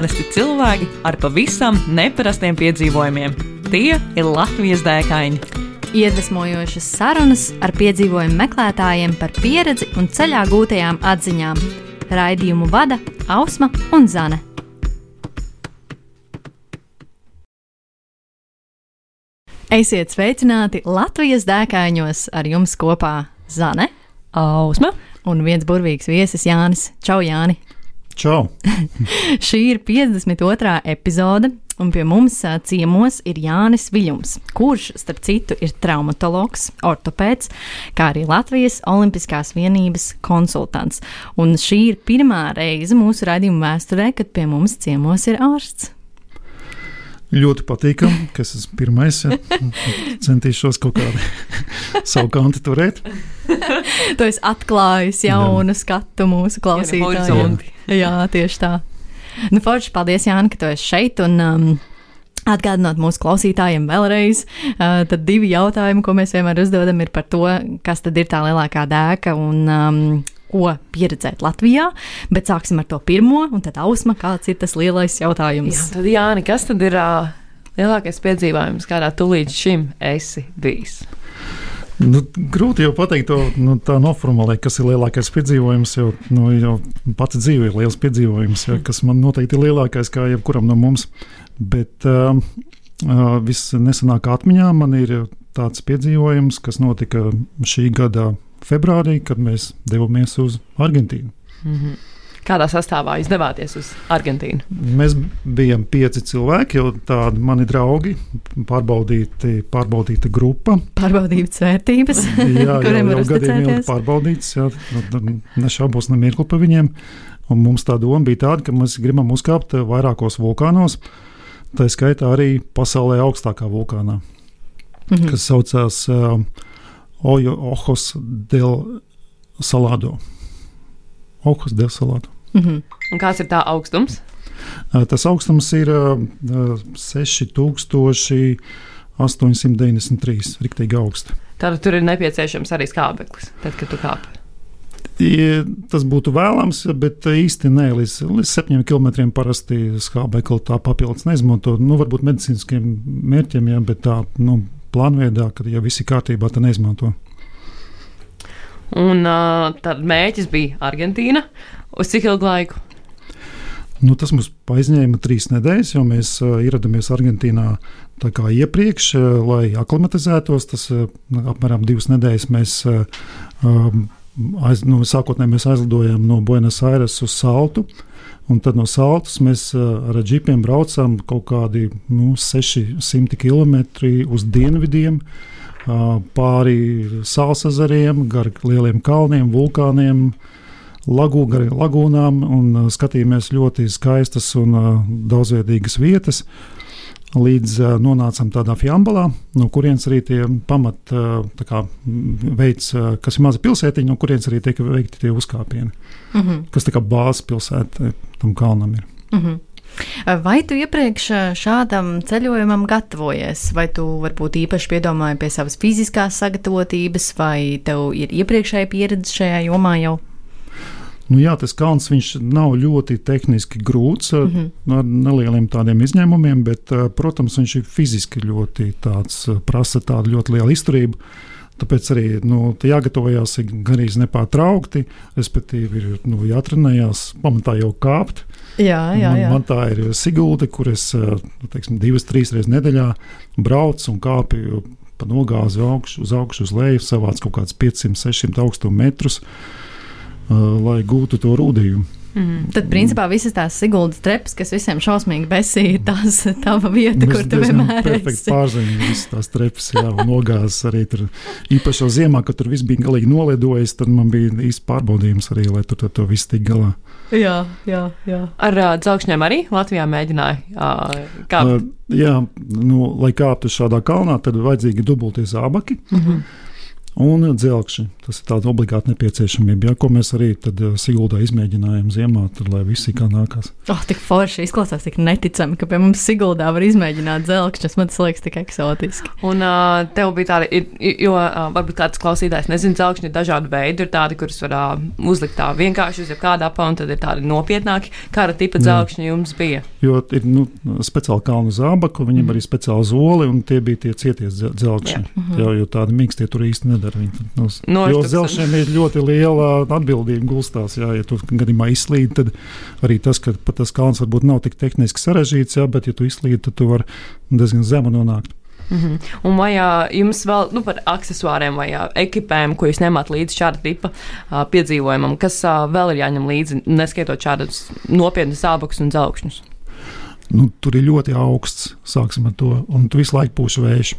Parasti cilvēki ar pavisam neparastiem piedzīvojumiem. Tie ir Latvijas dēkaini. Iedvesmojošas sarunas ar piedzīvojumu meklētājiem par pieredzi un ceļā gūtajām atziņām. Raidījumu vada Ausma un Zane. Esiet sveicināti Latvijas dēkāņos ar jums kopā Zane, Ausma un viens burvīgs viesis Jānis. Čau, Jāni! Čau! Šī ir 52. epizode, un pie mums ciemos ir Jānis Viljums, kurš, starp citu, ir traumatologs, ortopēds, kā arī Latvijas Olimpiskās vienības konsultants. Un šī ir pirmā reize mūsu raidījuma vēsturē, kad pie mums ciemos ir ārsts. Ļoti patīkami, ka es esmu pirmais. Ja. Centīšos kaut kādu savu kantu turēt. Tu esi atklājis jaunu skatu mūsu klausītājiem. horizonti. Jā, tieši tā. Nu, Forši, paldies, Jāni, ka tu esi šeit. Un, um, Atgādinot mūsu klausītājiem vēlreiz, uh, tad divi jautājumi, ko mēs vienmēr uzdodam, ir par to, kas tad ir tā lielākā dēka un um, ko pieredzēt Latvijā. Bet sāksim ar to pirmo, un tad ausma, kāds ir tas lielais jautājums. Jā, tad Jāni, kas tad ir uh, lielākais piedzīvojums, kādā tu līdz šim esi bijis? Nu, grūti jau pateikt, to, nu, tā noformulēt, kas ir lielākais piedzīvojums. Jo, nu, jau pati dzīve ir liels piedzīvojums, ja, kas man noteikti ir lielākais kā jebkuram no mums. Bet uh, visnesenākā atmiņā man ir tāds piedzīvojums, kas notika šī gada februārī, kad mēs devāmies uz Argentīnu. Mm -hmm. Kādā sastāvā jūs devāties uz Argentīnu? Mēs bijām pieci cilvēki, jau tādi mani draugi, pārbaudīti, pārbaudīta grupa. Pārbaudītas vērtības, Jā, kuriem var jau gadiem ilgi uzticēties. pārbaudīts, jā, nu, nu, nešaubos ne mirkli par viņiem. Un mums tā doma bija tāda, ka mēs gribam uzkāpt vairākos vulkānos, tā skaitā arī pasaulē augstākā vulkānā, Mhm. kas saucās uh, Ojo Ojos del Salado. Ojos del Salado. Mhm. Un kāds ir tā augstums? Tas augstums ir uh, uh, 6893, riktīgi augsts. Tad tur ir nepieciešams arī skābeklis, tad, kad tu kāp. I- Tas būtu vēlams, bet īsti nē, līdz, līdz 7 km parasti skābekli tā papildus neizmanto. Nu, varbūt medicīniskiem mērķiem, jā, bet tā nu, plānveidā, kad jau viss ir kārtībā, tad neizmanto. Un uh, tad mēģis bija Argentīna. Uz cik ilgu laiku? Nu, tas mums aizņēma trīs nedēļas, jo mēs uh, ieradāmies Argentīnā iepriekš, uh, lai aklimatizētos. Tas uh, apmēram divas nedēļas mēs uh, um, aiz, nu, sākotnēji mēs aizlidojām no Buenos Aires uz Saltu. Un tad no Saltas mēs ar džipiem braucām kaut kādi nu, 600 km uz dienvidiem, pāri sālsazariem, gar lieliem kalniem, vulkāniem, lagū, gar lagūnām un skatījāmies ļoti skaistas un daudzveidīgas vietas. Līdz uh, nonācām tādā fiambalā, no kurienes arī tie pamat uh, kā, veids, uh, kas ir maza pilsētiņa, no kurienes arī tiek veikti tie uzkāpieni, Mhm. kas tā kā bāzes pilsēta tam kalnam ir. Mhm. Vai tu iepriekš šādam ceļojumam gatavojies, vai tu varbūt īpaši piedomāji pie savas fiziskās sagatavotības, vai tev ir iepriekšēja pieredze šajā jomā jau? Nu, jā, tas kalns viņš nav ļoti tehniski grūts, mm. -hmm. ar nelieliem tādiem izņēmumiem, bet, eh, protams, viņš ir fiziski ļoti tāds, eh, prasa tādu ļoti lielu izturību. Tāpēc arī nu, te jāgatavojas gan arī nepārtraukti, respektīvi, ir nu, jātrenējās, pamatā jau kāpt. Jā, jā, Man, jā. man tā ir Sigulda, kur es nu, teiksim, divas, trīs reizes nedēļā braucu un kāpju pa nogāzi augšu, uz augšu, uz leju, savāc kaut kādus 500, 600 augstu metrus, lai gūtu to rūdījumu. Mm. Tad, principā, visas tās Siguldas trepas, kas visiem šausmīgi besī, ir tās tava vieta, kur tu vienmēr perfekti esi. pārzina visas tās trepas, jā, un nogāzes arī tur. Īpaši jau ziemā, kad tur viss bija galīgi nolidojis, tad man bija īsts pārbaudījums arī, lai tur to, viss tik galā. Jā, jā, jā. Ar uh, dzelkšņiem arī Latvijā mēģināja uh, kāpt. Uh, jā, nu, lai kāptu šādā kalnā, tad vajadzīgi dubultie zābaki. Mhm. Un dzelkši. Tas ir tāds obligāti nepieciešamība, ja, ko mēs arī tad uh, Siguldā izmēģinājām ziemā, tad, lai viss kā nākās. Oh, tik forši izklausās, tik neticami, ka pie mums Siguldā var izmēģināt dzelkšņus. Man tas liekas tik eksotiski. Un uh, tev bija tāda, ir, jo uh, varbūt kāds klausītājs nezina, dzelkšņi ir dažādi veidi. Ir tādi, kurus var uh, uzlikt tā vienkārši uz jebkāda apa, un tad ir tādi nopietnāki. Kāda tipa dzelkšņi jums bija? Jo ir nu, speciāli kalnu zābaku, viņam mm. arī speciāli zoli, un tie bija tie cietie dzelkšņi. Mm -hmm. jo, jo tādi mīkstie tur īsti nedara. Viņi, nu, no, jo dzelkšņiem ir ļoti liela atbildība gulstās. Jā, ja tu gadījumā izslīd, tad arī tas, ka tas kalns varbūt nav tik tehniski sarežģīts, jā, bet ja tu izslīd, tad tu vari diezgan zemu nonākt. Mm -hmm. Un vai uh, jums vēl nu, par accessoriem vai uh, ekipēm, ko jūs ņemat līdzi šāda tipa uh, piedzīvojumam, kas uh, vēl ir jāņem līdzi, neskaitot šādus nopietnus zābakus un dzelkšņus? Nu, tur ir ļoti augsts, sāksim ar to, un tu visu laiku pūši vējš.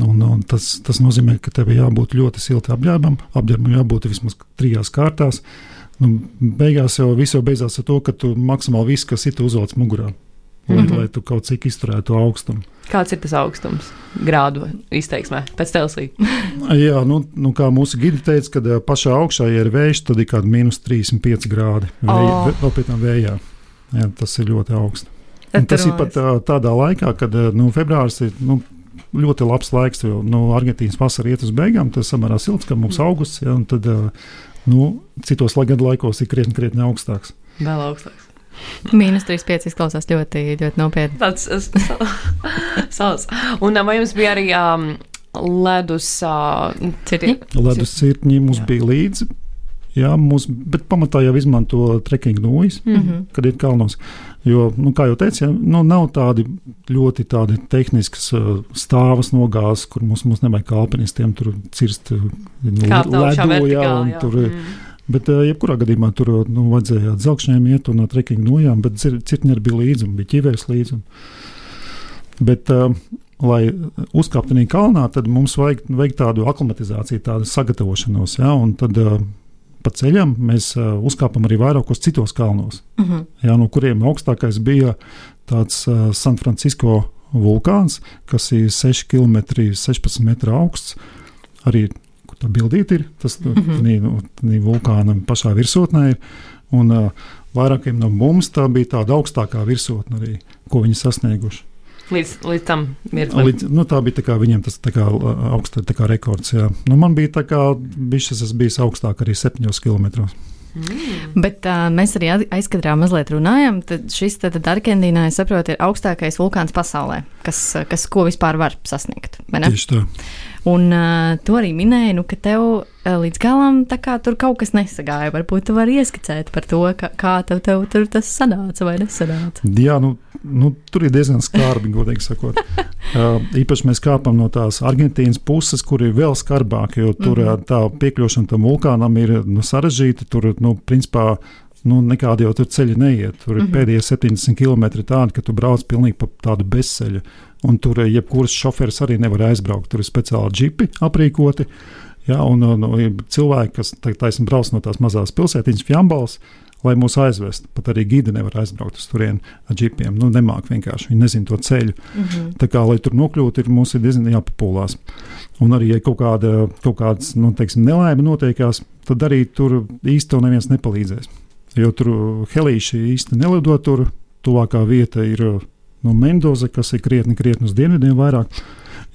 Un, un tas, tas nozīmē, ka tev jābūt ļoti siltam apģērbam, apģērbam jābūt vismaz trijās kārtās. Nu, beigās jau viss jau beidzās ar to, ka tu maksimāli visu, kas ir, uzvelc mugurā. Lai, mm -hmm. lai tu kaut cik izturētu augstumu. Kāds ir tas augstums grādu izteiksmē pēc Telsija? Jā, nu, nu, kā mūsu gidi teica, kad pašā augšā ja ir vējš, tad ir kādi mīnus 35 grādi. Vēja, oh. Vēl pēc tam vējā. Jā, tas ir ļoti augsts. Tas ir pat tādā laikā, kad nu, februāris ir. Nu, ļoti labs laiks, jo nu, Argentīnas vasara iet uz beigām. Tas samērā silts, kā mums augusts, ja, un tad nu, citos gadu laikos ir krietni, krietni augstāks. Vēl augstāks. Mīnus 3,5 izklausās ļoti, ļoti nopietni. Tas savs. Un vai jums bija arī um, ledus uh, cirkņi? Ledus cirkņi mums Jā. bija līdzi. Jā, mums, bet pamatā jau izmanto trekking nūjas, mm -hmm. kad ir kalnos. Jo, nu, kā jau teicu, ja, nu, nav tādi ļoti tādi tehniskas uh, stāvas nogāzes, kur mums, mums nevajag kā alpinistiem tur cirst uh, ledu, jā, un jā. tur. Mm Bet, uh, jebkurā gadījumā, tur nu, vajadzēja dzelkšņiem iet un no trekking nojām, bet cirkņi bija līdzi un bija ķīvērs līdzi. Bet, uh, lai uzkāptu tajā kalnā, tad mums vajag, vajag tādu aklimatizāciju, tādu sagatavošanos. Ja, un tad uh, pa ceļam mēs uh, uzkāpam arī vairākos citos kalnos, uh mhm. -huh. ja, no kuriem augstākais bija tāds uh, San Francisco vulkāns, kas ir 6 km, 16 m augsts. Arī tā bildīte ir. Tas mm -hmm. nu, nu vulkāna pašā virsotnē ir. Un uh, vairākiem no mums tā bija tāda augstākā virsotne arī, ko viņi sasnieguši. Līdz, līdz tam mirklim. Līdz, nu, tā bija tā kā, viņiem tas tā kā, augsta, tā kā rekords. Jā. Nu, man bija tā kā bišķis, es biju augstāk arī 7 km. Mm. Bet uh, mēs arī aizkadrā mazliet runājam. Tad šis tad Argentīnā, es saprotu, ir augstākais vulkāns pasaulē, kas, kas ko vispār var sasniegt. Tieši tā. Un uh, tu arī minēji, nu, ka tev uh, līdz galam tur kaut kas nesagāja. Varbūt tu vari ieskicēt par to, ka, kā tev, tev tur tas sanāca vai nesanāca. Jā, nu, nu tur ir diezgan skarbi, godīgi sakot. uh, īpaši mēs kāpam no tās Argentīnas puses, kur ir vēl skarbāk, jo tur mm -hmm. tā piekļūšana tam vulkānam ir nu, sarežģīta. Tur, nu, principā, nu, nekādi jau tur ceļi neiet. Tur ir mm -hmm. pēdējie 70 km tādi, ka tu brauc pilnīgi pa tādu bezceļu. Un tur eh, jebkurš šoferis arī nevar aizbraukt. Tur ir speciāli džipi aprīkoti. Ja, un, un, un cilvēki, kas taisni brauc no tās mazās pilsētiņas, Fjambals, lai mūs aizvestu. Pat arī gidi nevar aizbraukt uz turieni ar džipiem. Nu, nemāk vienkārši. Viņi nezina to ceļu. Mm -hmm. Tā kā, lai tur nokļūtu, ir mums ir diezgan jāpapūlās. Un arī, ja kaut, kāda, kaut kādas nu, teiksim, nelaime notiekās, tad arī tur īsti neviens nepalīdzēs. Jo tur helīši īsti nelido tur. Tuvākā vieta ir no Mendoza, kas ir krietni, krietni uz dienvidiem vairāk.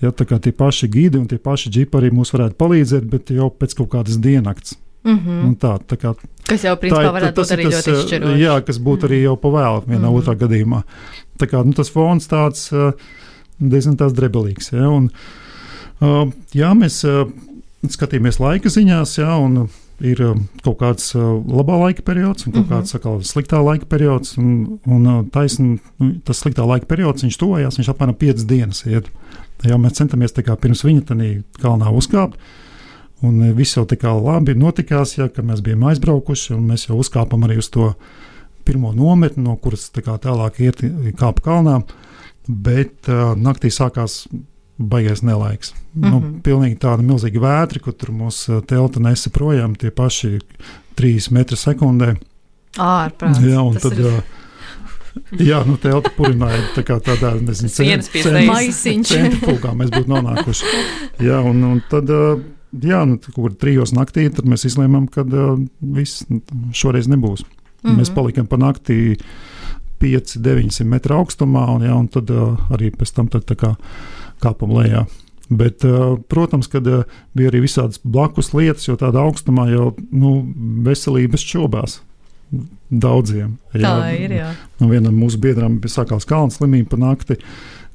Ja, tā kā tie paši gidi un tie paši džipi arī mums varētu palīdzēt, bet jau pēc kaut kādas diennakts. Mm -hmm. Un tā, tā kā, kas jau principā varētu būt arī tas, ļoti izšķiroši. Jā, kas būtu mm -hmm. arī jau pavēlu vienā mm -hmm. otrā gadījumā. Tā kā nu, tas fons tāds diezgan tāds drebelīgs. Ja, un, jā, mēs skatījāmies laika ziņās, ja, un ir um, kaut kāds uh, labā laika periods un kaut -hmm. kāds sakal, sliktā laika periods. Un, un uh, taisn, nu, tas sliktā laika periods, viņš tuvojās, viņš apmēram 5 dienas iet. Jā, mēs centamies pirms viņa tādā kalnā uzkāpt. Un uh, viss jau tā kā labi notikās, ja mēs bijām aizbraukuši, un mēs jau uzkāpām arī uz to pirmo nometni, no kuras tā tālāk iet kāpa kalnā. Bet uh, naktī sākās baigais nelaiks. Mm -hmm. nu, mhm. pilnīgi tāda milzīga vētra, kur tur mūsu telta nesa projām tie paši 3 metri sekundē. Ārprāts. Jā, un Tas tad. Ir... Jā, nu, telpa purināja tā kā tādā, nezinu. Centrifugā mēs būtu nonākuši. Jā, un, un tad jā, nu, kur trijos naktī, tad mēs izlēmām, ka uh, viss šoreiz nebūs. Mm -hmm. Mēs palikām pa naktī 5-900 metru augstumā, un, jā, un tad arī pēc tam tad, kā, kāpam lejā. Bet, uh, protams, kad uh, bija arī visādas blakus lietas, jo tādā augstumā jau nu, veselības šobās daudziem. Jā, Tā ir. Jā. Nu, vienam mūsu biedram sākās kalnu slimība pa nakti.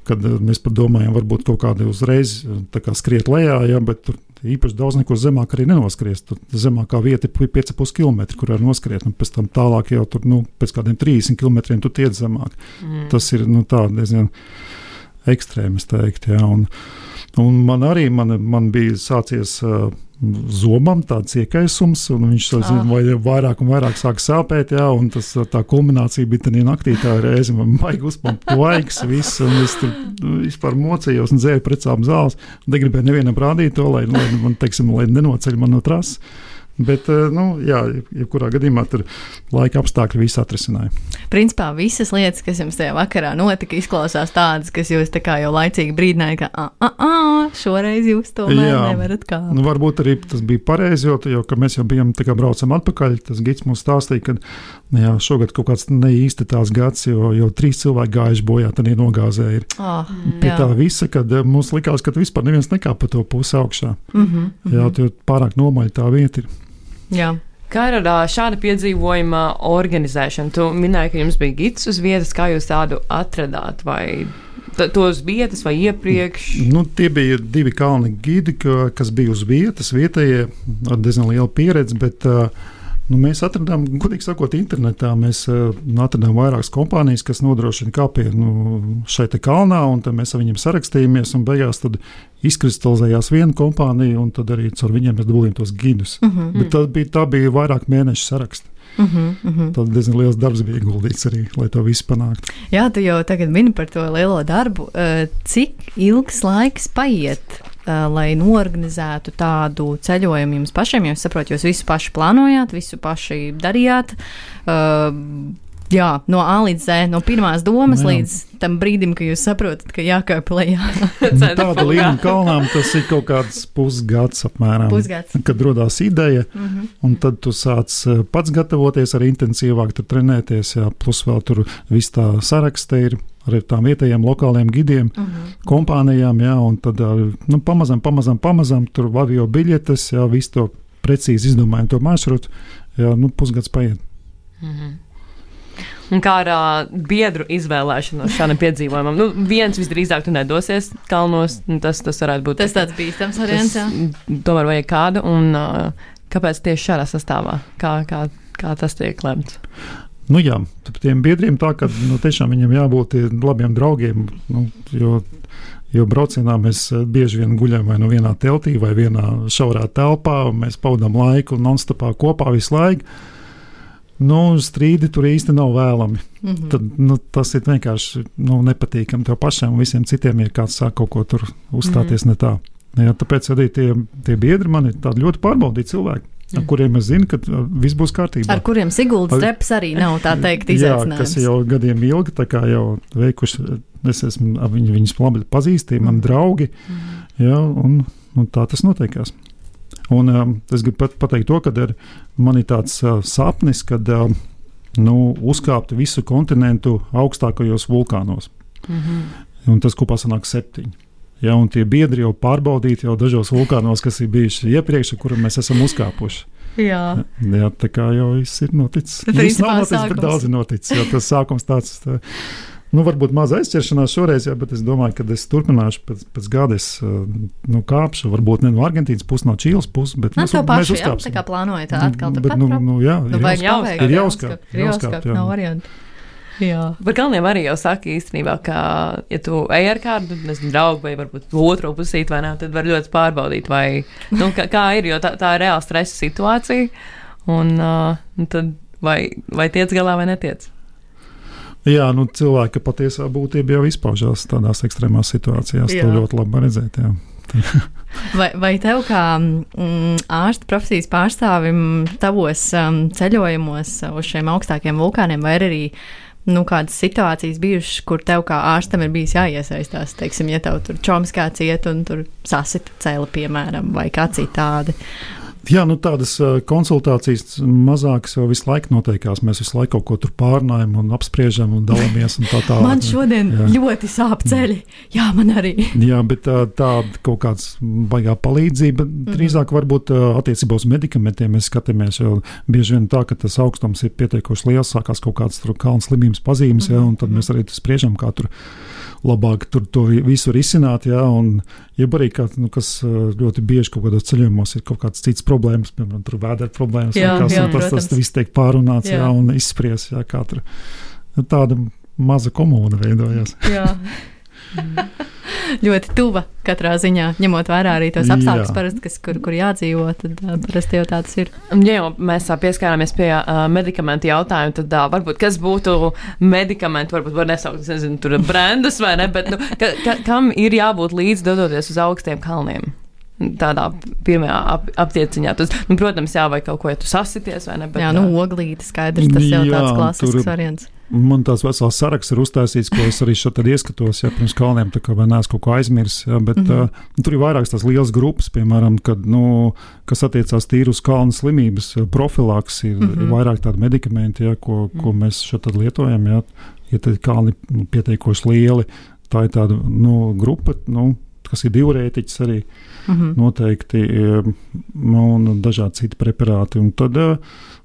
Kad eh, mēs pat domājam, varbūt kaut kādi uzreiz eh, kā skriet lejā, ja, bet tur īpaši daudz neko zemāk arī nenoskries. Tur zemākā vieta ir 5,5 km, kur var noskriet, un pēc tam tālāk jau tur, nu, pēc kādiem 30 km tu tiec zemāk. Mm. Tas ir nu, tā, diezgan ekstrēms, teikt. Ja, un, un man arī man, man bija sācies. Uh, zobam tāds iekaisums, un viņš to zina, vai vairāk un vairāk sāk sāpēt. Jā, un tas, tā kulminācija bija tajā naktī, tā reize man baigi uzpampa laiks, viss, un es tur vispār mocījos un dzēru precām zāles. Negribēju nevienam rādīt to, lai, lai man, teiksim, lai nenoceļ man no trases. Bet, eh, nu, jā, jebkurā gadījumā tur laika apstākļi visu atrisināja. Principā visas lietas, kas jums tajā vakarā notika, izklausās tādas, kas jūs tā kā jau laicīgi brīdināja, ka, ah, ah, ah, šoreiz jūs to nevarat kā. Nu, varbūt arī tas bija pareizi, jo, jo mēs jau bijām tā kā braucam atpakaļ. Tas gids mums stāstīja, ka jā, šogad kaut kāds ne īsti tās gads, jo jau trīs cilvēki gājuši bojā, tad ir nogāzē. Ir. Oh, Pie jā. tā visa, kad eh, mums likās, ka vispār neviens nekā pa to pusi augšā. Mm -hmm, mm -hmm. Jā, jo pārāk nomaļ tā vieta ir. Jā. Kā ar šāda piedzīvojuma organizēšanu? Tu minēji, ka jums bija gids uz vietas, kā jūs tādu atradāt? Vai tos vietas vai iepriekš? Nu, tie bija divi kalni gidi, kas bija uz vietas, vietējie ar diezgan lielu pieredzi. Bet, uh, Nu, mēs atradām, godīgi sakot, internetā. Mēs uh, atradām vairākas kompānijas, kas nodrošina kāpienu nu, šeit kalnā, un mēs ar viņiem sarakstījāmies. Beigās izkristalizējās viena kompānija, un tad arī caur viņiem mēs dabūjām tos gidus. Mhm. -huh. Bet tā bija, tā bija vairāk mēnešu saraksts. Uh -huh. Tad diezgan liels darbs bija ieguldīts arī, lai to visu panāktu. Jā, tu jau tagad mini par to lielo darbu. Uh, cik ilgs laiks paiet lai norganizētu tādu ceļojumu jums pašiem. Jūs saprotat, jūs visu paši plānojāt, visu paši darījāt. Jā, no A līdz Z, no pirmās domas jā. līdz tam brīdim, kad jūs saprotat, ka jākāp lejā. Nu, tāda līnija kalnām tas ir kaut kāds pusgads apmēram. Pusgads. Kad radās ideja, mm -hmm. un tad tu sāc uh, pats gatavoties, arī intensīvāk trenēties, jā, plus vēl tur viss tā saraksta ir ar tām vietējiem lokāliem gidiem, uh mhm. -huh. kompānijām, jā, un tad nu, pamazām, pamazām, pamazām tur avio biļetes, jā, visu to precīzi izdomājam to maršrutu, jā, nu, pusgads paiet. Uh mhm. -huh. Un kā ar uh, biedru izvēlēšanos šādam piedzīvojumam? Nu, viens visdrīzāk tu nedosies kalnos, tas, tas varētu būt. Tas tāds bīstams variants. Tomēr vajag kādu, un uh, kāpēc tieši šādā sastāvā? Kā, kā, kā tas tiek lemts? Nu, jā, tiem biedriem tā, ka nu, tiešām viņiem jābūt labiem draugiem. Nu, jo, jo braucienā mēs bieži vien guļam vai nu vienā teltī, vai vienā šaurā telpā, un mēs pavadām laiku non-stopā kopā visu laiku. Nu, strīdi tur īsti nav vēlami. Mm -hmm. Tad, nu, tas ir vienkārši nu, nepatīkami tev pašam un visiem citiem, ja kāds sāk kaut ko tur uzstāties mm -hmm. ne tā. Jā, tāpēc arī tie, tie biedri man ir ļoti pārbaudīti cilvēki ar kuriem es zinu, ka uh, viss būs kārtībā. Ar kuriem Siguldas reps arī nav tā teikt izaicinājums. Jā, kas jau gadiem ilgi tā kā jau veikuši, es esmu, viņi, viņus labi pazīstami, man mm. draugi, mm. jā, un, un tā tas notiekās. Un um, es gribu pat pateikt to, ka man ir tāds uh, sapnis, kad uh, nu, uzkāpt visu kontinentu augstākajos vulkānos. Mm -hmm. Un tas kopā sanāk septiņi. Ja, un tie biedri jau pārbaudīti jau dažos vulkānos, kas ir bijuši iepriekš, kur mēs esam uzkāpuši. Jā. Jā, tā kā jau viss ir noticis. Tas nav noticis, bet daudz ir noticis. Tas sākums tāds. Tā, Nu, varbūt maza aizķeršanās šoreiz, jā, bet es domāju, ka es turpināšu pēc, pēc gada. Es nu, kāpšu, varbūt ne no Argentīnas puses, no Čīles puses, bet nu, mēs, paši, mēs. Jā, tā kā plānojat atkal tur. Bet, nu, nu, jā, nu, ir, jāuzkāp, ir jāuzkāp. Ir jāuzkāp, jā. nav variantu. Jā. Par kalniem arī jau saka īstenībā, ka, ja tu ej ar kādu, nezinu, draugu vai varbūt otru pusīt vai nē, tad var ļoti pārbaudīt, vai, nu, kā, kā ir, jo tā, tā ir reāla stresa situācija, un, uh, tad vai, vai tiec galā vai netiec. Jā, nu, cilvēka patiesā būtība jau izpaužās tādās ekstrēmās situācijās. Jā. To ļoti labi redzēt. Jā. vai, vai tev, kā mm, ārsta profesijas pārstāvim, tavos um, ceļojumos uz šiem augstākiem vulkāniem, vai arī nu, kādas situācijas bijušas, kur tev kā ārstam ir bijis jāiesaistās. Teiksim, ja tev tur čoms kāds iet un tur sasita cēla, piemēram, vai kā citādi. Jā, nu tādas konsultācijas mazākas jau visu laiku notiekās. Mēs visu laiku kaut ko tur pārnājam un apspriežam un dalāmies. Un tā tālāk. man šodien jā. ļoti sāp ceļi. Jā, man arī. jā, bet tā, tā kaut kāds baigā palīdzība mm -hmm. drīzāk varbūt attiecībā uz medikamentiem mēs skatāmies, jo bieži vien tā, ka tas augstums ir pietiekoši liels, sākās kaut kādas tur kalnu slimības pazīmes, mm jā, un tad mēs arī spriežam, kā tur labāk tur to visu risināt. Jā, un, ja arī kāds, nu, kas ļoti bieži kaut kādos ceļojumos ir kaut kādas citas problēmas, piemēram, vēdera problēmas, jā, kas, jā, tas, tas viss tiek pārunāts jā. Jā, un izspries. Jā, tur, tāda maza komūna veidojas. ļoti tuva katrā ziņā, ņemot vērā arī tos apstākļus, parasti, kas, kur, kur jādzīvo. Tad parasti jau tāds ir. Ja jau mēs pieskārāmies pie uh, medikamentu jautājuma, tad uh, varbūt kas būtu medikamenti, varbūt var nesaukt, nezinu, tur brandus vai ne, bet nu, ka, ka, kam ir jābūt līdz dodoties uz augstiem kalniem? Tādā pirmajā ap, aptieciņā. Tas, nu, protams, jā, vai kaut ko, ja tu sasities vai ne. Bet, jā, nu, oglīti skaidrs, tas jau jā, tāds klasisks tur, variants. Man tās vesels saraksts ir uztaisīts, ko es arī šeit ieskatos, ja pirms kalniem tā kā neesmu kaut ko aizmirsis. Ja, bet mm -hmm. uh, tur ir vairākas tās lielas grupas, piemēram, kad, nu, kas attiecās tīri uz kalnu slimības profilaks, ir mm -hmm. vairāk tādi medikamenti, ja, ko, ko mhm. mēs šeit lietojam. Ja, ja tad kalni nu, pietiekoši lieli, tā ir tāda nu, grupa, nu, kas ir divrētiķis arī. Mm -hmm. Noteikti, nu, un dažādi citi preparāti. Un tad, uh,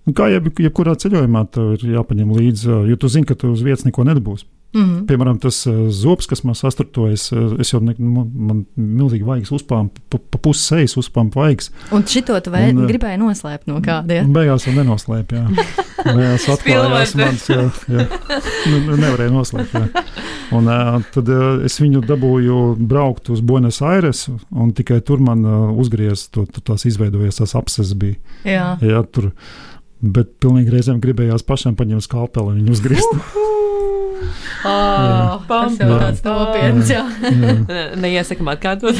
Un kā jeb, jebkurā ceļojumā, tev ir jāpaņem līdzi, jo tu zini, ka tu uz vietas neko nedabūsi. Mm -hmm. Piemēram, tas uh, zobs, kas man sastruptojas, uh, es jau ne, man, man milzīgi vaigs uzpām, pa, pa pusi sejas uzpām vaigs. Un šito tu vēl un, gribēji noslēpt no kādiem? Beigās jau nenoslēp, jā. Beigās atklājās mans, jā, jā. Nu, nu, nevarēja noslēpt, jā. Un uh, tad uh, es viņu dabūju braukt uz Buenos Aires, un tikai tur man uh, uzgriez, to, tās izveidojies tās apses bija. Jā. jā tur, Bet pilnīgi reizēm gribējās pašam paņemt skalpeli un viņu uzgriezt. Oh, tas jau tāds nopietns. Neiesakām atkārtot.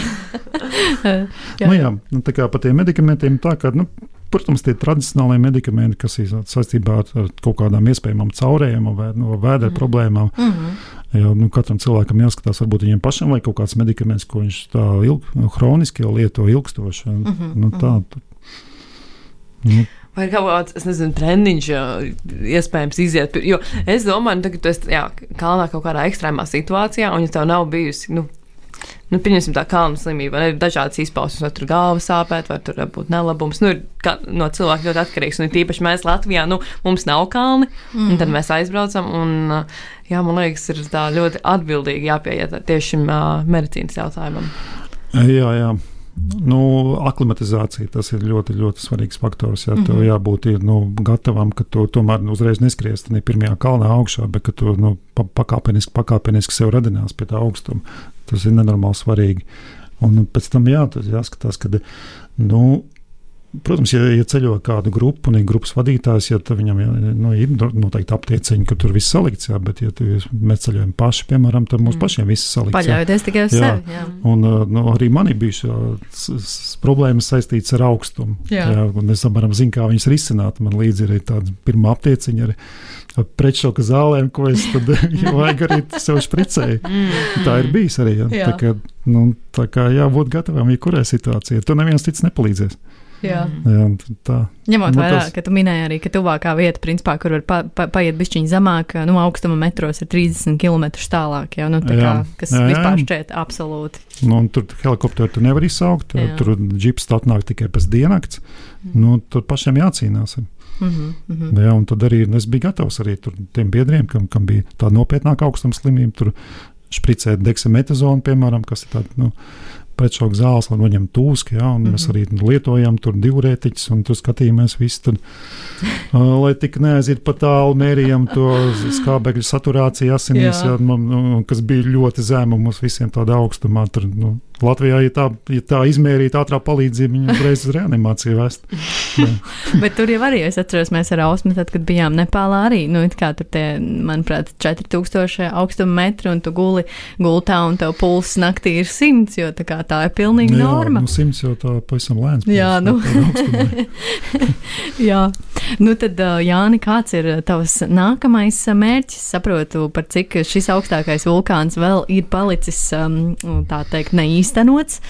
jā. Nu, jā, nu, tā kā par tiem medikamentiem tā, ka, nu, protams, tie tradicionālie medikamenti, kas ir saistībā ar, kaut kādām iespējamām caurējām vai no vēdera mm. problēmām. Mm -hmm. Jo, nu, katram cilvēkam jāskatās, varbūt viņam pašam vai kaut kāds medikaments, ko viņš tā ilg, nu, hroniski lieto ilgstoši. Mm -hmm. nu, tā, mhm. nu, vai kaut kāds, es nezinu, treniņš iespējams iziet. Jo es domāju, nu, ka tu esi jā, kalnā kaut kādā ekstrēmā situācijā, un ja tev nav bijusi. Nu, Nu, pieņemsim, tā kalnu slimība. Ir dažādas izpausmes, vai tur galva sāpēt, vai tur būt nelabums. Nu, ir kā, no cilvēka ļoti atkarīgs. Un tīpaši mēs Latvijā, nu, mums nav kalni, mm. un tad mēs aizbraucam. Un, jā, man liekas, ir tā ļoti atbildīgi jāpieiet tieši šim uh, medicīnas jautājumam. Jā, jā. Nu, aklimatizācija tas ir ļoti, ļoti svarīgs faktors. Jā, mm -hmm. Tev jābūt ir, nu, gatavam, ka tu tomēr nu, uzreiz neskriesi ne pirmajā kalnā augšā, bet ka tu nu, pakāpeniski, pakāpeniski sev radinās pie tā augstuma. Tas ir nenormāli svarīgi. Un pēc tam jā, jāskatās, ka nu, Protams, ja, ja ceļo kādu grupu un ir grupas vadītājs, ja viņam nu, ir noteikti aptieciņi, ka tur viss salikts, jā, bet, ja mēs ceļojam paši, piemēram, tad mums mm. pašiem viss salikts. Paļaujoties tikai uz jā. sevi. Jā. Un, nu, arī man ir bijušas problēmas saistītas ar augstumu. Jā. Jā, un es apmēram zinu, kā viņas risināt. Man līdzi ir tāda pirmā aptieciņa ar pretšoka zālēm, ko es tad vajag arī sev špricēju. Mm. Tā ir bijis arī. Jā. Jā. Tā kā, nu, tā kā jābūt gatavam jebkurai situācijai. Tur neviens cits nepalīdzēs. Jā. Jā, tā. Ņemot nu, vērā, tas... ka tu minēji arī, ka tuvākā vieta, principā, kur var pa, pa, paiet bišķiņi zemāk, nu, augstuma metros ir 30 km tālāk, jau, nu, tā jā. kā, kas jā, jā. vispār šķiet absolūti. Nu, tur helikopteru tu nevar izsaukt, jā. tur džips atnāk tikai pēc diennakts, mm. nu, tur pašiem jācīnās. Mm -hmm, mm -hmm. Jā, un tad arī es biju gatavs arī tiem biedriem, kam, kam bija tāda nopietnāka augstuma slimība, tur špricēt deksametazonu, piemēram, kas ir tāda, nu, pretšoku zāles, lai noņemtu tūski. Ja, mm -hmm. Mēs mhm. arī lietojam tur divrētiķus, un tur skatījāmies visu. Tad, uh, lai tik neaiziet pa tālu, mērījām to skābekļa saturāciju asinīs, ja, man, kas bija ļoti zema mums visiem tādā augstumā. Tur, nu, Latvijā, ja tā, ja tā izmērīta ātrā palīdzība, viņa uzreiz uz reanimāciju vest. Bet tur jau arī es atceros, mēs ar Ausmu, tad, kad bijām Nepālā, arī, nu, tur tie, manuprāt, 4000 augstuma metri, un tu guli gultā, un tev pulss naktī ir 100, jo tā, kā, tā ir pilnīgi Jā, norma. nu, simts jau tā pavisam lēns. Jā, puls, nu. tādā augstumā. Jā, nu tad, Jāni, kāds ir tavs nākamais mērķis? Saprotu, par cik šis augstākais vulkāns vēl ir palicis, tā teikt, neīstenots.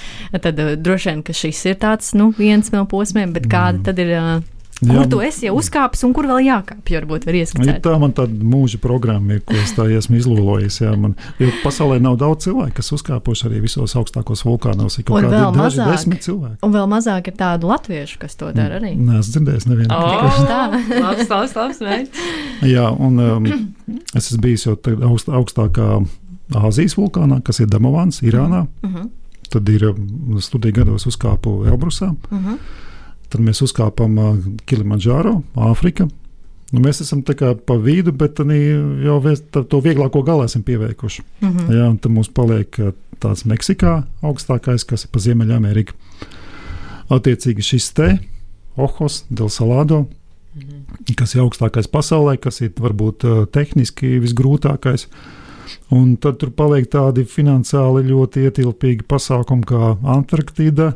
Tad uh, droši vien, ka šis ir tāds, nu, viens no posmiem, bet kāda tad ir, uh, kur Jā, tu esi jau uzkāpis un kur vēl jākāpj, varbūt var Ja ieskicēt. tā man tāda mūža programma ir, ko es tā esmu izlūkojis. Jā, man, jo pasaulē nav daudz cilvēku, kas uzkāpuši arī visos augstākos vulkānos. Ir kaut kādi daži mazāk. desmit cilvēki. Un vēl mazāk ir tādu latviešu, kas to dara arī. Nē, es dzirdēju, nevienu. Oh, tā. labs, labs, labs mērķis. Jā, un um, es esmu bijis jau augst, augstākā Āzijas vulkānā, kas ir Damovans, Irānā. Uh -huh, Tad ir um, studiju gados uzkāpu Elbrusā. uh -huh. Tad mēs uzkāpām uh, Kilimanjāro, Āfrika. Nu, mēs esam pa vidu, bet jau to vieglāko galu esam pieveikuši. Uh -huh. Jā, tad mums paliek uh, tāds Meksikā augstākais, kas ir pa Ziemeļamerika. Attiecīgi šis te, Ohos, Del Salado, kas ir augstākais pasaulē, kas ir varbūt uh, tehniski visgrūtākais. Un tad tur paliek tādi finansiāli ļoti ietilpīgi pasākumi kā Antarktida,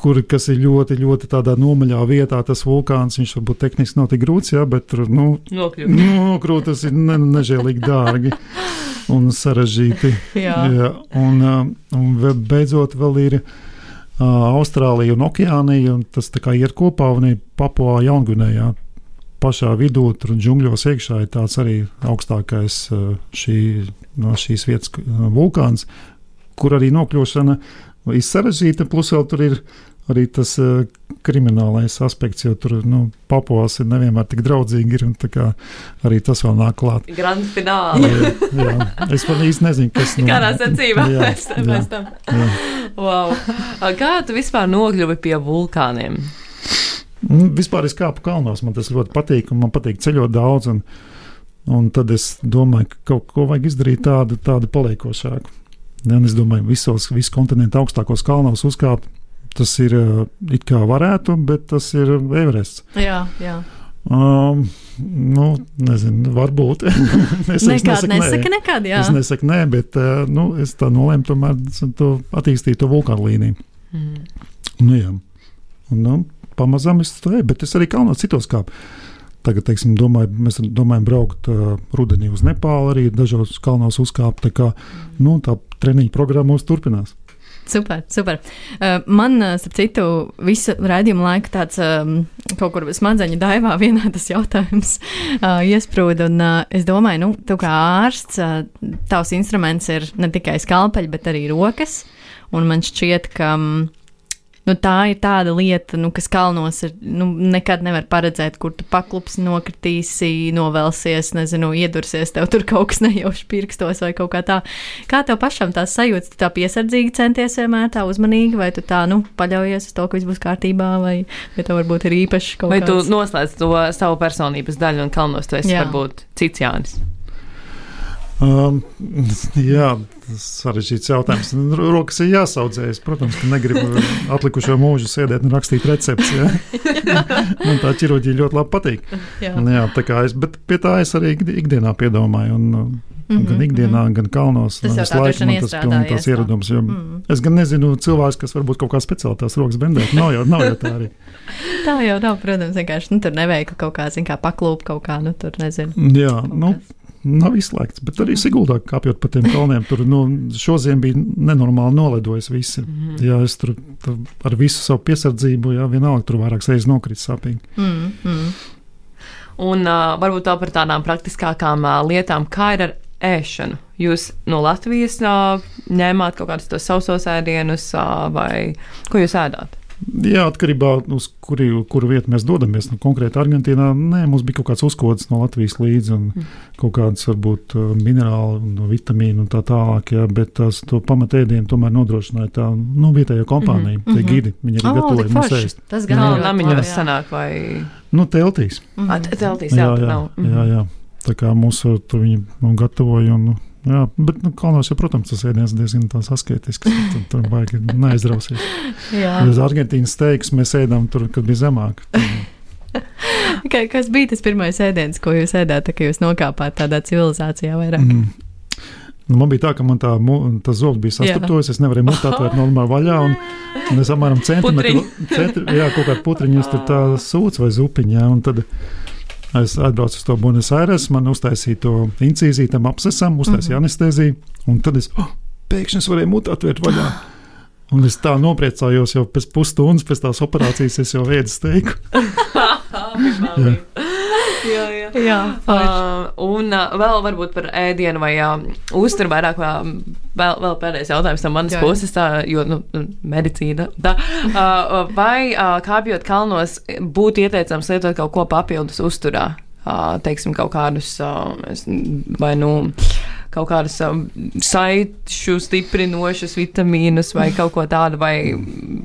kur, kas ir ļoti, ļoti tādā nomaļā vietā. Tas vulkāns, viņš varbūt tehniski nav tik grūts, jā, bet tur, nu, Nokļūt. nu krūtis ir ne, nežēlīgi dārgi un sarežģīti. Jā. Jā, un, um, un beidzot vēl ir uh, Austrālija un Okeānija, un tas tā kā iet kopā un ir Papua Jaungvinējā. Pašā vidū, tur džungļos iekšā ir tāds arī augstākais uh, šī, no šīs vietas uh, vulkāns, kur arī nokļūšana ir sarežģīta, plus vēl tur ir arī tas uh, kriminālais aspekts, jo tur nu, papuās ir nevienmēr tik draudzīgi, ir, un arī tas vēl nāk klāt. Grand fināli. Jā, jā. Es pat īsti nezinu, kas nu, Kādā secībā jā, mēs tam- mēs tam. jā. Wow. Kā tu vispār nokļuvi pie vulkāniem? Nu, Vispār es kāpu kalnos, man tas ļoti patīk, un man patīk ceļot daudz. Un, un tad es domāju, ka kaut ko vajag izdarīt tādu, tādu paliekošāku. Un es domāju, visos, visu kontinentu augstākos kalnos uzkāpt. Tas ir uh, it kā varētu, bet tas ir Everests. jā, jā. Um, nu, nezinu, varbūt. es Nekād nesaku, nesaka, nekad, jā. Es nesaku, nē, bet uh, nu, es tā nolēmu tomēr to attīstīt to vulkānu līniju. Mm. Nu, jā. un, nu, pamazām es to eju, bet es arī kalnos citos kāpu. Tagad, teiksim, domāju, mēs domājam braukt uh, rudenī uz Nepālu, arī dažos kalnos uzkāpt. Tā kā nu, tā treniņa programma mums turpinās. Super, super. Man, starp citu, visu raidījumu laiku tāds kaut kur smadzeņu daivā vienā tas jautājums iesprūda. Un es domāju, nu, tu kā ārsts, tavs instruments ir ne tikai skalpeļi, bet arī rokas. Un man šķiet, ka um, nu, tā ir tāda lieta, nu, kas kalnos ir, nu, nekad nevar paredzēt, kur tu paklupsi, nokritīsi, novelsies, nezinu, iedursies, tev tur kaut kas nejauši pirkstos vai kaut kā tā. Kā tev pašam tās sajūtas, tu tā piesardzīgi centies vienmēr tā uzmanīgi, vai tu tā, nu, paļaujies uz to, ka viss būs kārtībā, vai, vai tev varbūt ir īpaši kaut Vai tu kāds- noslēdz to savu personības daļu un kalnos tu esi Jā. varbūt cits Jānis? Um, jā, tas sarežģīts jautājums. Rokas ir jāsaudzējas. Protams, ka negribu atlikušo mūžu sēdēt un rakstīt recepti. Man tā ķirurģija ļoti labi patīk. Jā. Jā, es, bet pie tā es arī ikdi- ikdienā piedomāju. Un, uh, Mhm, Gan ikdienā, mhm. gan kalnos. Tas jau vien man tas pilnīgi tāds tā. ieradums. Jo Mm. Es gan nezinu cilvēks, kas varbūt kaut kā speciāli tās rokas bendēt. Nav jau, nav jau tā arī. Tā jau nav, protams, vienkārši, nu, tur neveikli kaut kā, zin kā, paklūp kaut kā, nu, tur nezinu. Jā, Kaut nu, kas. Nav izslēgts. Bet arī Siguldā kāpjot pa tiem kalniem, tur nu, šodien bija nenormāli noledojis visi. Mhm. Jā, es tur, tur ar visu savu piesardzību, jā, vienalga tur vairākas reizes nokritis sāpīgi. Mm, mm. Un uh, varbūt tā par tādām praktiskākām uh, lietām, kā ir ar ēšanu. Jūs no Latvijas uh, ņēmāt kaut kādus tos sausos ēdienus, uh, vai ko jūs ēdāt? Jā, atkarībā no kuri, kuru vietu mēs dodamies. Nu, konkrēti Argentīnā nē, mums bija kaut kāds uzkods no Latvijas līdzi un Mm. kaut kādas varbūt uh, minerāli, un vitamīni un tā tālāk. Jā, bet tās to pamatēdienu tomēr nodrošināja tā nu, vietējā kompānija, mm -hmm. tie mhm. gidi. Viņi arī O, gatavoja mums ēst. Tas gan ļoti namiņos sanāk, vai Nu, teltīs. Mhm. At- teltīs, Jā, jā, jā, nav. jā, jā. Tā kā mūsu tur viņi nu, gatavoja un nu, Jā, bet nu, kalnos jau, protams, tas ēdiens diezgan asketisks. Tur, tur vajag neaizrausties. Uz Argentīnas steigas mēs ēdām tur, kad bija zemāk. Kā, kas bija tas pirmais ēdiens, ko jūs ēdāt, kad jūs nokāpāt tādā civilizācijā vairāk? Mm. Nu, man bija tā, ka man tā, zobs bija sastaptojis. Es nevarēju mutēt atvērt normāli vaļā. Un, un es apmēram centimetru, centri, jā, kaut kādu putriņu, tur tā sūds vai zupiņā. Un tad es atbraucu uz to Buenos Aires, man uztaisīja to incīziju tam apsesam, uztaisīja mm -hmm. anesteziju. Un tad es oh, pēkšņi es varēju mutēt atvērt vaļā. Un es tā nopriecājos, jau pēc pusstundas pēc tās operācijas es jau ēdu steiku. jā. jā, jā. Jā, un uh, vēl varbūt par ēdienu vai uh, uzturu vairāk. Uh, vēl, vēl pēdējais jautājums no manas Jā. puses, tā, jo nu, medicīna. Tā, uh, vai uh, kāpjot kalnos būtu ieteicams lietot kaut ko papildus uzturā? Uh, teiksim, kaut kādus, uh, vai nu, kaut kādus uh, saišu stiprinošus vitamīnus vai kaut ko tādu, vai,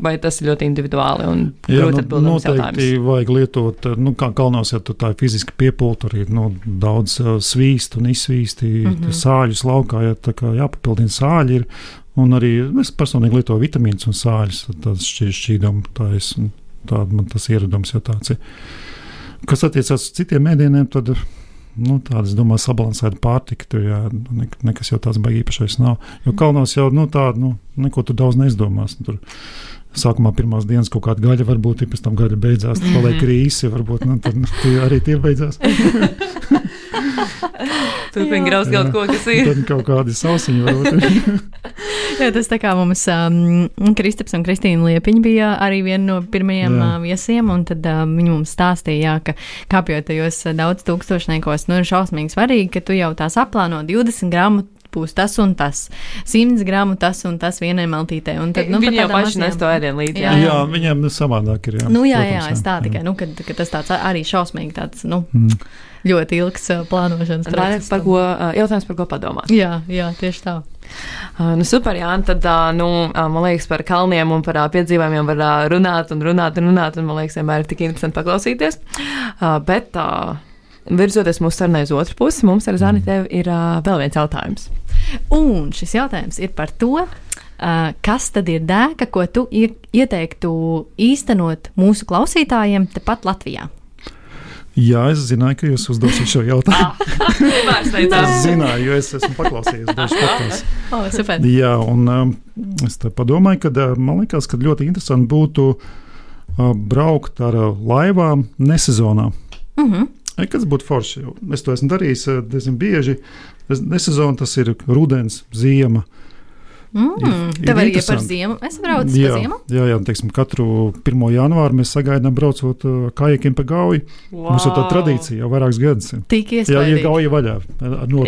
vai tas ir ļoti individuāli un grūti nu, atbildams noteikti jautājums. vajag lietot, eh, nu, kā kalnos, ja tu tā ir fiziski piepūta, arī nu, daudz uh, svīst un izsvīsti mm. -hmm. sāļus laukā, ja tā kā jāpapildina sāļi. Ir, un arī es personīgi lietoju vitamīnus un sāļus, tāds šķī, šķīdam, tā es, tāda man tas ieradums, ja tāds ir. Kas attiecas uz citiem mēdieniem, tad nu, tāda, es domāju, sabalansēta pārtika. Tur jā, ne, nekas jau tāds baigi īpašais nav. Jo kalnos jau nu, tāda, nu, neko tur daudz neizdomās. Tur sākumā pirmās dienas kaut kāda gaļa, varbūt pēc tam gaļa beidzās, tad paliek rīsi, varbūt nu, tad, nu, tie arī tie beidzās. Turpiniet graust Jā. kaut ko, kas ir. Tad kaut kādi sausiņi varbūt. Jā, tas tā kā mums um, Kristaps un Kristīna Liepiņa bija arī viena no pirmajiem Jā. uh, viesiem, un tad um, viņi mums stāstīja, jā, ka kāpjot tajos uh, daudz tūkstošniekos, nu ir šausmīgi svarīgi, ka tu jau tās aplāno 20 gramu. Būs tas un tas, 100 gramu tas un tas vienai maltītei. Un tad, nu, Viņi jau paši nes to ēdienu līdzi. Jā, Jā, jā, viņiem nu, savādāk ir. Jā, Nu, jā, protams, jā, es tā tikai, nu, kad, kad tas tāds arī šausmīgi tāds, nu, Mm. Ļoti ilgs plānošanas process. par ko, jautājums, par ko padomāt. Jā, jā, tieši tā. Nu, super, Jā, tad, nu, man liekas, par kalniem un par ā, piedzīvojumiem var runāt un runāt un runāt, un man liekas, vienmēr ir tik interesanti paklausīties. Bet, virzoties mūsu sarunai uz otru pusi, mums ar Zani tev ir vēl viens jautājums. Un šis jautājums ir par to, kas tad ir dēka, ko tu ie- ieteiktu īstenot mūsu klausītājiem tepat Latvijā. Jā, es zināju, ka jūs uzdosiet šo jautājumu. Vairs Es zināju, jo es esmu paklausījies dažus podkāstus. Oh, super. Jā, un um, es te padomāju, ka uh, man liekas, ka ļoti interesanti būtu uh, braukt ar uh, laivām nesezonā. Uh -huh. Ei, Kas būtu forši? Jo Es to esmu darījis uh, diezgan bieži. Es- Nesezona tas ir rudens, ziema. Mm, ir Tev arī ir par interesanti. ziemu. Es braucu jā, pa ziemu. jā, jā, teiksim, katru 1. janvāru mēs sagaidām braucot uh, kajakiem pa gauju. Wow. Mums ir tā tradīcija jau vairākus gadus. Tik Jā, ja gauja vaļā.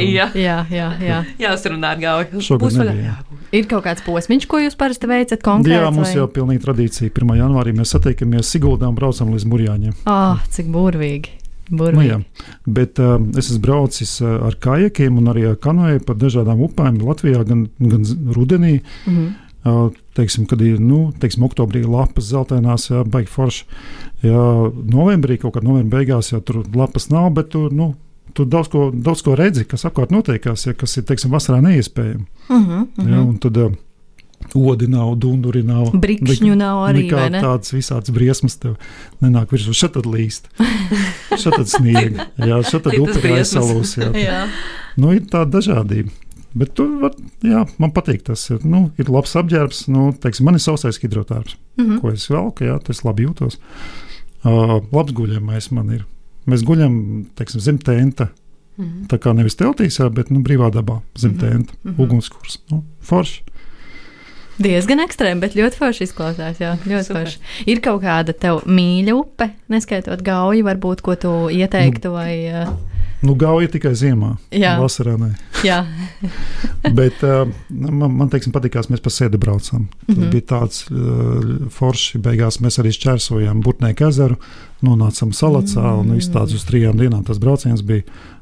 Jā, Jā, jā, jā. jāsarunā ar gauju. Šogad nebija. Ir kaut kāds posms, ko jūs parasti veicat konkrēti. Jā, mums jau ir pilnīgi tradīcija. 1. janvārī mēs satiekamies Siguldā un braucam līdz Mūrjāņiem. Oh, cik burvīgi. Nu, jā. Bet uh, es esmu braucis uh, ar kajakiem un arī ar kanoju pa dažādām upēm Latvijā, gan, gan rudenī. mm -hmm. Uh, teiksim, kad ir nu, teiksim, oktobrī lapas zeltainās, jā, baigi forši. Jā, novembrī kaut kādā novembrī beigās, ja tur lapas nav, bet tur, nu, tur daudz, ko, daudz ko redzi, kas apkārt notiekās, ja, kas ir teiksim, vasarā neiespējami. Mm -hmm. Jā, tad uh, odi nav, dunduri nav. Brikšņu nav arī, vai ne? Tādas visādas briesmas tev nenāk virsū. Šeit tad līst. Šeit tad sniega. Jā, šeit tad upe aizsalūs. Jā. Jā. Nu, ir tāda dažādība. Bet tur var, jā, man patīk tas. Ir, nu, ir labs apģērbs, nu, teiksim, man ir sausais hidrotārps, Mm -hmm. ko es velku, jā, tas labi jūtos. Uh, labs guļamais man ir. Mēs guļam, teiksim, zem tenta. Mhm. Tā kā nevis teltīs, jā, bet nu, brīvā dabā, zem Mhm, tenta, mhm. ugunskurs. Nu, forši. Diezgan ekstrēmi, bet ļoti forši izklausās. Jā, ļoti Super. forši. Ir kaut kāda tev mīļa upe, neskaitot gauju, varbūt, ko tu ieteiktu. Vai, uh, Nu, gauja tikai ziemā. Jā. Vasarā jā, Bet uh, man, man teiksim, patīkās, mēs pa sēdi braucam. Tas mm. -hmm. bija tāds uh, forši. Beigās mēs arī šķērsojām Burtnieku ezeru, nonācām salacā mm -hmm. un viss tāds uz trijām dienām tas brauciens bija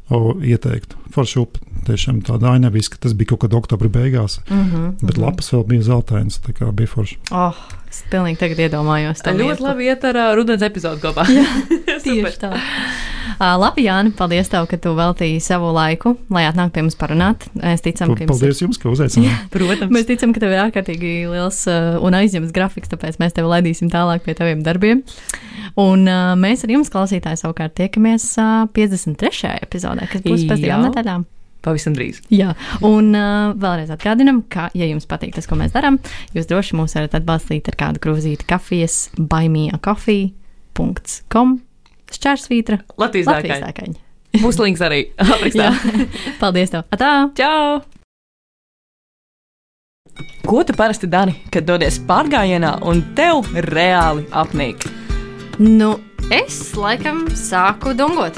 o, ieteiktu. Forša upe. Tiešām tāda ainaviska, tas bija kaut kad oktobra beigās, Mm -hmm, bet lapas vēl bija zeltainas, tā kā bija forša. Oh, es pilnīgi tagad iedomājos. to Ļoti labi iet ar uh, rudens epizodu kopā. Tieši tā. Uh, labi, Jāni, paldies tev, ka tu veltīji savu laiku, lai atnāktu pie mums parunāt. Mēs ticam, ka jums ir Paldies jums, ka uzaicinājāt. Protams. Mēs ticam, ka tev ir ārkārtīgi liels uh, un aizņemts grafiks, tāpēc mēs tevi laidīsim tālāk pie taviem darbiem. Un uh, mēs ar jums, klausītāji, savukārt tiekamies uh, 53. epizodē, kas būs pēc divām Jā. Nedēļām. Pavisam drīz. Jā, un uh, vēlreiz atgādinām, ka, ja jums patīk tas, ko mēs darām, jūs droši mūs varat atbalstīt ar kādu krūzīti kafijas, baimījakafija.com šķērsvītra Latvijas dākaņa. Būs links arī aprakstā. Paldies tev! Atā! Čau! Ko tu parasti dari, kad dodies pārgājienā un tev reāli apnīk? Nu, es laikam sāku dungot.